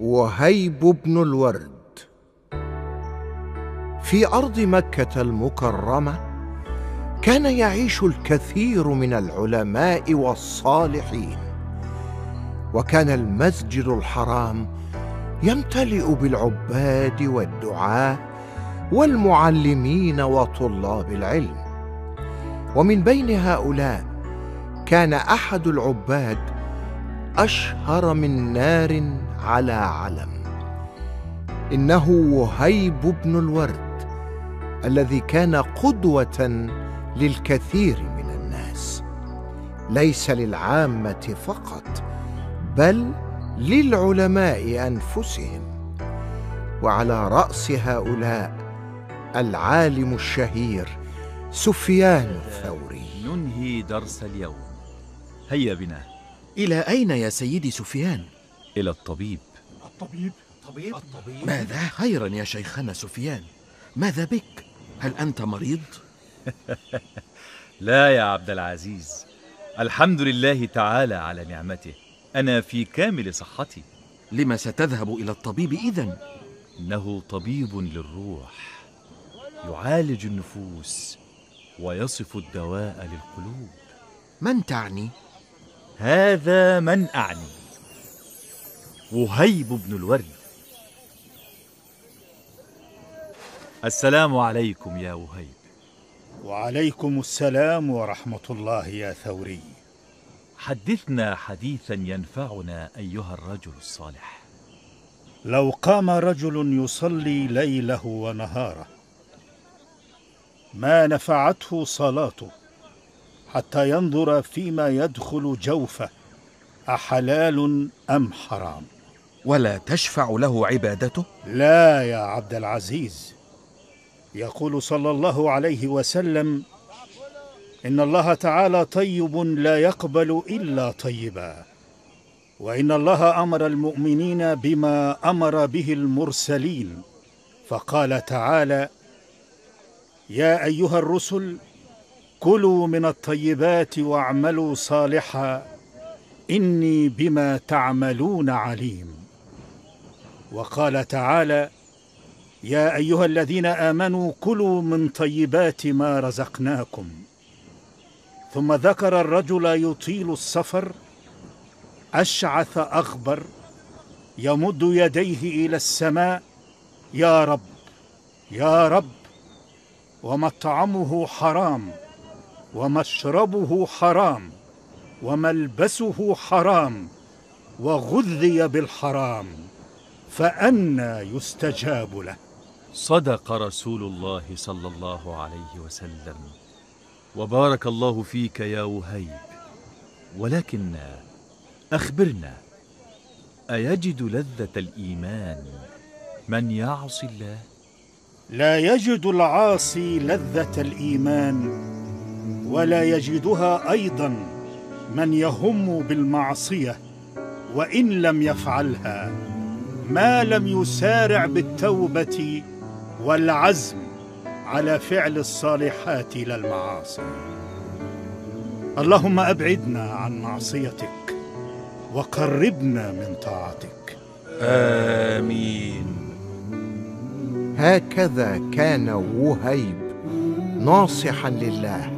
وهيب بن الورد. في أرض مكة المكرمة كان يعيش الكثير من العلماء والصالحين وكان المسجد الحرام يمتلئ بالعباد والدعاة والمعلمين وطلاب العلم. ومن بين هؤلاء كان أحد العباد أشهر من نار على علم. إنه وهيب بن الورد الذي كان قدوة للكثير من الناس. ليس للعامة فقط بل للعلماء أنفسهم. وعلى رأس هؤلاء العالم الشهير سفيان الثوري. ننهي درس اليوم. هيا بنا. إلى أين يا سيدي سفيان؟ إلى الطبيب. الطبيب؟ الطبيب الطبيب؟ ماذا؟ خيرا يا شيخنا سفيان؟ ماذا بك؟ هل أنت مريض؟ لا يا عبد العزيز. الحمد لله تعالى على نعمته. أنا في كامل صحتي. لما ستذهب إلى الطبيب إذن؟ إنه طبيب للروح. يعالج النفوس ويصف الدواء للقلوب. من تعني؟ هذا من أعني. وهيب بن الورد السلام عليكم يا وهيب. وعليكم السلام ورحمة الله يا ثوري. حدثنا حديثا ينفعنا أيها الرجل الصالح. لو قام رجل يصلي ليله ونهاره ما نفعته صلاته حتى ينظر فيما يدخل جوفه أحلال أم حرام؟ ولا تشفع له عبادته؟ لا يا عبد العزيز. يقول صلى الله عليه وسلم إن الله تعالى طيب لا يقبل إلا طيبا وإن الله أمر المؤمنين بما أمر به المرسلين. فقال تعالى يا أيها الرسل كلوا من الطيبات واعملوا صالحا إني بما تعملون عليم. وقال تعالى يا أيها الذين آمنوا كلوا من طيبات ما رزقناكم. ثم ذكر الرجل يطيل السفر أشعث أغبر يمد يديه إلى السماء يا رب يا رب ومطعمه حرام ومشربه حرام وملبسه حرام وغذي بالحرام. فأنى يستجاب له. صدق رسول الله صلى الله عليه وسلم. وبارك الله فيك يا وهيب. ولكن أخبرنا أيجد لذة الإيمان من يعصي الله؟ لا يجد العاصي لذة الإيمان ولا يجدها أيضا من يهم بالمعصية وإن لم يفعلها ما لم يسارع بالتوبة والعزم على فعل الصالحات لا المعاصي. اللهم أبعدنا عن معصيتك وقربنا من طاعتك. آمين. هكذا كان وهيب ناصحا لله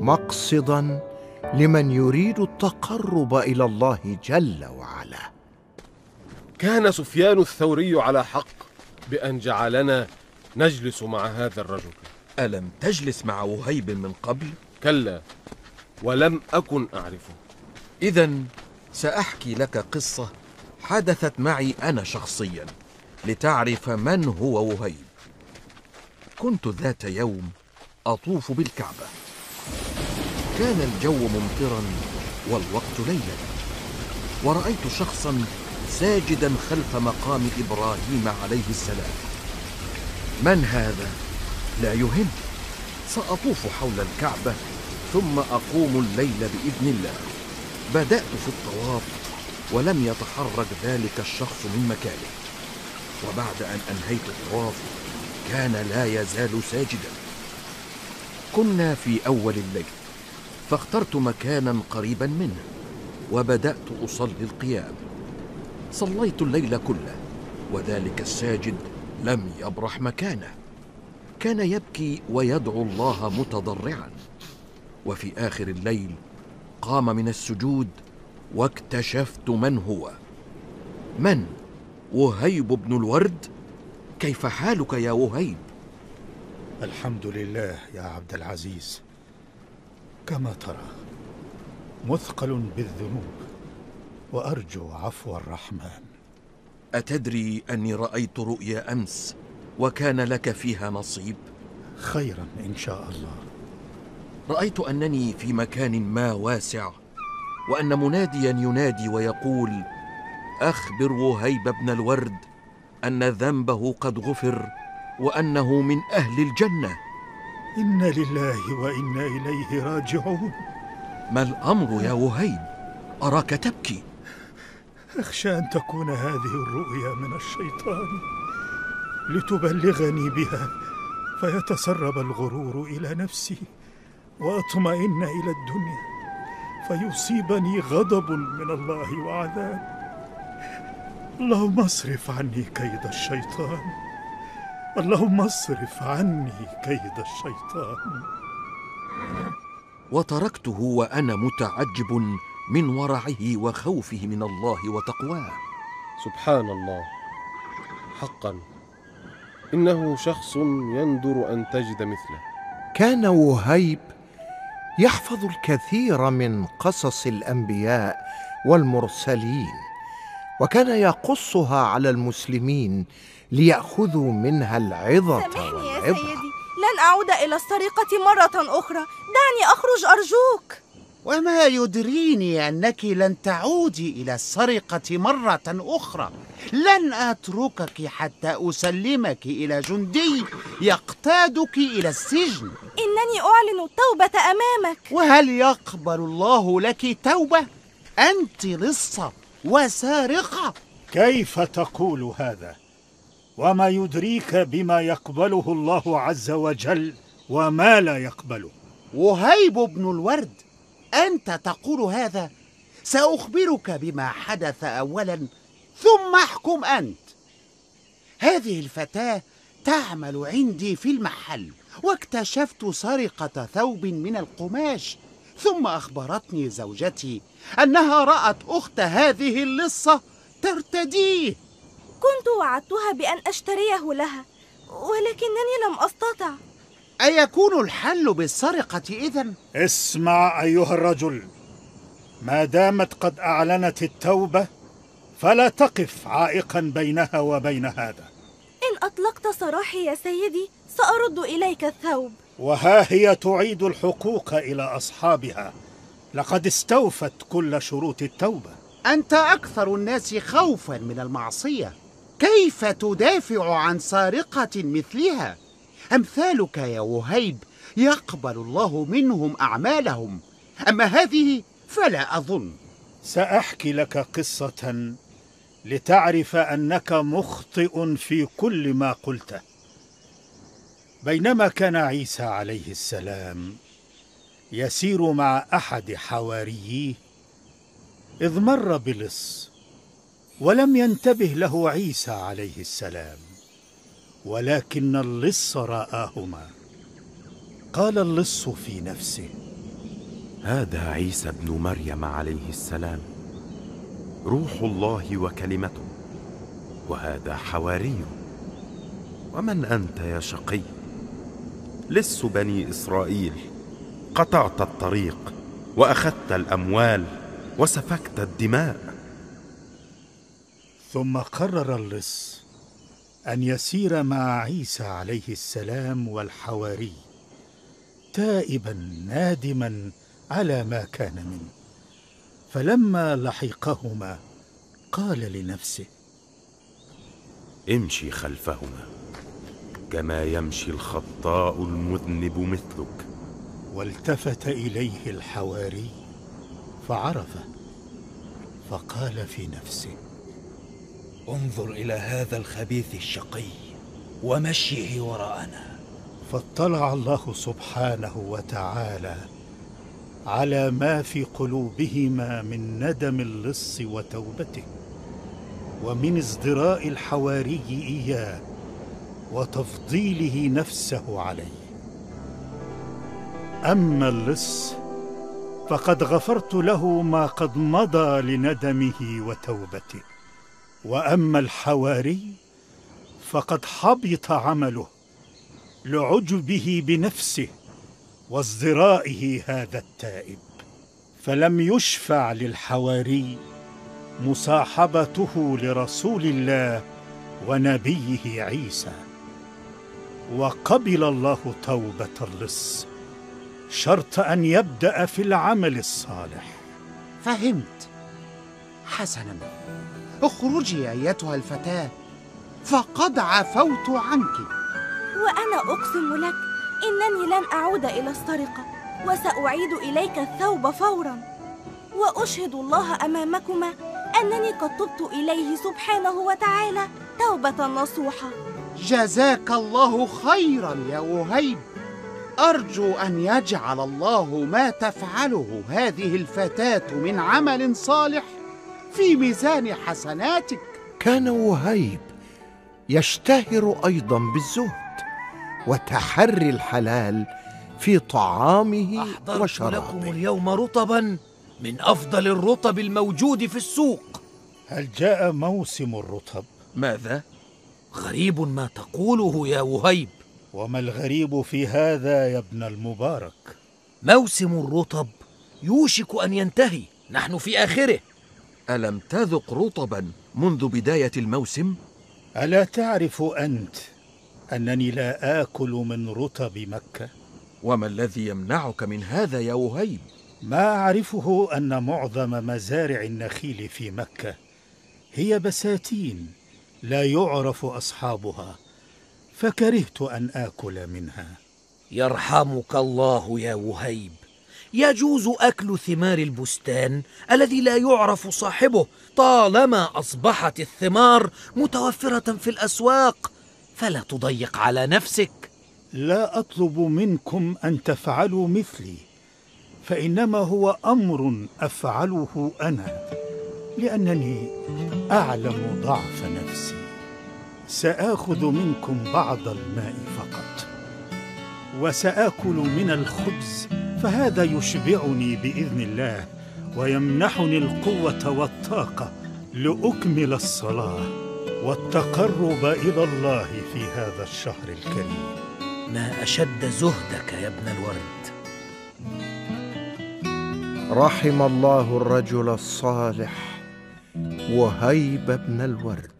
مقصدا لمن يريد التقرب إلى الله جل وعلا. كان سفيان الثوري على حق بأن جعلنا نجلس مع هذا الرجل. ألم تجلس مع وهيب من قبل؟ كلا ولم أكن أعرفه. إذا سأحكي لك قصة حدثت معي أنا شخصيا لتعرف من هو وهيب. كنت ذات يوم أطوف بالكعبة. كان الجو ممطرا والوقت ليلا. ورأيت شخصا ساجدا خلف مقام إبراهيم عليه السلام. من هذا؟ لا يهم. سأطوف حول الكعبة ثم أقوم الليل بإذن الله. بدأت في الطواف ولم يتحرك ذلك الشخص من مكانه. وبعد أن أنهيت الطواف كان لا يزال ساجدا. كنا في أول الليل فاخترت مكانا قريبا منه وبدأت أصلي القيام. صليت الليل كله وذلك الساجد لم يبرح مكانه. كان يبكي ويدعو الله متضرعا. وفي آخر الليل قام من السجود واكتشفت من هو. من؟ وهيب بن الورد؟ كيف حالك يا وهيب؟ الحمد لله يا عبد العزيز. كما ترى مثقل بالذنوب. وأرجو عفو الرحمن. أتدري أني رأيت رؤيا أمس وكان لك فيها نصيب؟ خيرا إن شاء الله. رأيت أنني في مكان ما واسع وأن مناديا ينادي ويقول أخبر وهيب بن الورد أن ذنبه قد غفر وأنه من أهل الجنة. إنا لله وإنا إليه راجعون. ما الأمر يا وهيب؟ أراك تبكي؟ أخشى أن تكون هذه الرؤيا من الشيطان لتبلغني بها فيتسرب الغرور إلى نفسي وأطمئن إلى الدنيا فيصيبني غضب من الله وعذاب. اللهم اصرف عني كيد الشيطان اللهم اصرف عني كيد الشيطان. وتركته وأنا متعجب من ورعه وخوفه من الله وتقواه. سبحان الله. حقا. إنه شخص يندر أن تجد مثله. كان وهيب يحفظ الكثير من قصص الأنبياء والمرسلين وكان يقصها على المسلمين ليأخذوا منها العظة سامحني يا والعبرة. سيدي لن أعود إلى السرقة مرة أخرى. دعني أخرج أرجوك. وما يدريني أنك لن تعودي إلى السرقة مرة أخرى. لن أتركك حتى أسلمك إلى جندي يقتادك إلى السجن. إنني أعلن التوبة أمامك. وهل يقبل الله لك توبة؟ أنت لصه وسارقه كيف تقول هذا؟ وما يدريك بما يقبله الله عز وجل وما لا يقبله؟ وهيب بن الورد أنت تقول هذا؟ سأخبرك بما حدث اولا ثم احكم أنت. هذه الفتاة تعمل عندي في المحل واكتشفت سرقة ثوب من القماش ثم أخبرتني زوجتي أنها رأت أخت هذه اللصة ترتديه. كنت وعدتها بأن أشتريه لها ولكنني لم أستطع. أيكون الحل بالسرقة إذن؟ اسمع أيها الرجل ما دامت قد أعلنت التوبة فلا تقف عائقا بينها وبين هذا. إن أطلقت سراحي يا سيدي سأرد إليك الثوب. وها هي تعيد الحقوق إلى أصحابها. لقد استوفت كل شروط التوبة. أنت أكثر الناس خوفا من المعصية. كيف تدافع عن سارقة مثلها؟ أمثالك يا وهيب يقبل الله منهم أعمالهم. أما هذه فلا أظن. سأحكي لك قصة لتعرف أنك مخطئ في كل ما قلته. بينما كان عيسى عليه السلام يسير مع أحد حواريه إذ مر بلص ولم ينتبه له عيسى عليه السلام. ولكن اللص رآهما. قال اللص في نفسه هذا عيسى ابن مريم عليه السلام روح الله وكلمته وهذا حواري. ومن أنت يا شقي؟ لص بني إسرائيل قطعت الطريق وأخذت الأموال وسفكت الدماء. ثم قرر اللص أن يسير مع عيسى عليه السلام والحواري تائبا نادما على ما كان منه. فلما لحقهما قال لنفسه امشي خلفهما كما يمشي الخطاء المذنب مثلك. والتفت إليه الحواري فعرفه فقال في نفسه انظر إلى هذا الخبيث الشقي ومشيه وراءنا. فاطلع الله سبحانه وتعالى على ما في قلوبهما من ندم اللص وتوبته ومن ازدراء الحواري إياه وتفضيله نفسه عليه. أما اللص فقد غفرت له ما قد مضى لندمه وتوبته. وأما الحواري فقد حبط عمله لعجبه بنفسه وازدرائه هذا التائب. فلم يشفع للحواري مصاحبته لرسول الله ونبيه عيسى. وقبل الله توبة اللص شرط أن يبدأ في العمل الصالح. فهمت. حسنا. اخرجي أيتها الفتاة فقد عفوت عنك. وأنا أقسم لك إنني لن أعود إلى السرقة وسأعيد إليك الثوب فورا. وأشهد الله أمامكما أنني قد تبت إليه سبحانه وتعالى توبة نصوحة. جزاك الله خيرا يا وهيب. أرجو أن يجعل الله ما تفعله هذه الفتاة من عمل صالح. في ميزان حسناتك. كان وهيب يشتهر أيضا بالزهد وتحري الحلال في طعامه أحضرت لكم وشرابه اليوم رطبا من أفضل الرطب الموجود في السوق. هل جاء موسم الرطب؟ ماذا؟ غريب ما تقوله يا وهيب. وما الغريب في هذا يا ابن المبارك؟ موسم الرطب يوشك أن ينتهي. نحن في آخره. ألم تذق رطبا منذ بداية الموسم؟ ألا تعرف أنت أنني لا آكل من رطب مكة وما الذي يمنعك من هذا يا وهيب؟ ما أعرفه أن معظم مزارع النخيل في مكة هي بساتين لا يعرف أصحابها فكرهت أن آكل منها يرحمك الله يا وهيب يجوز أكل ثمار البستان الذي لا يعرف صاحبه طالما أصبحت الثمار متوفرة في الأسواق. فلا تضيق على نفسك. لا أطلب منكم أن تفعلوا مثلي فإنما هو أمر أفعله أنا لأنني أعلم ضعف نفسي. سآخذ منكم بعض الماء فقط وسآكل من الخبز فهذا يشبعني بإذن الله ويمنحني القوة والطاقة لأكمل الصلاة والتقرب إلى الله في هذا الشهر الكريم. ما أشد زهدك يا ابن الورد؟ رحم الله الرجل الصالح وهيب بن الورد.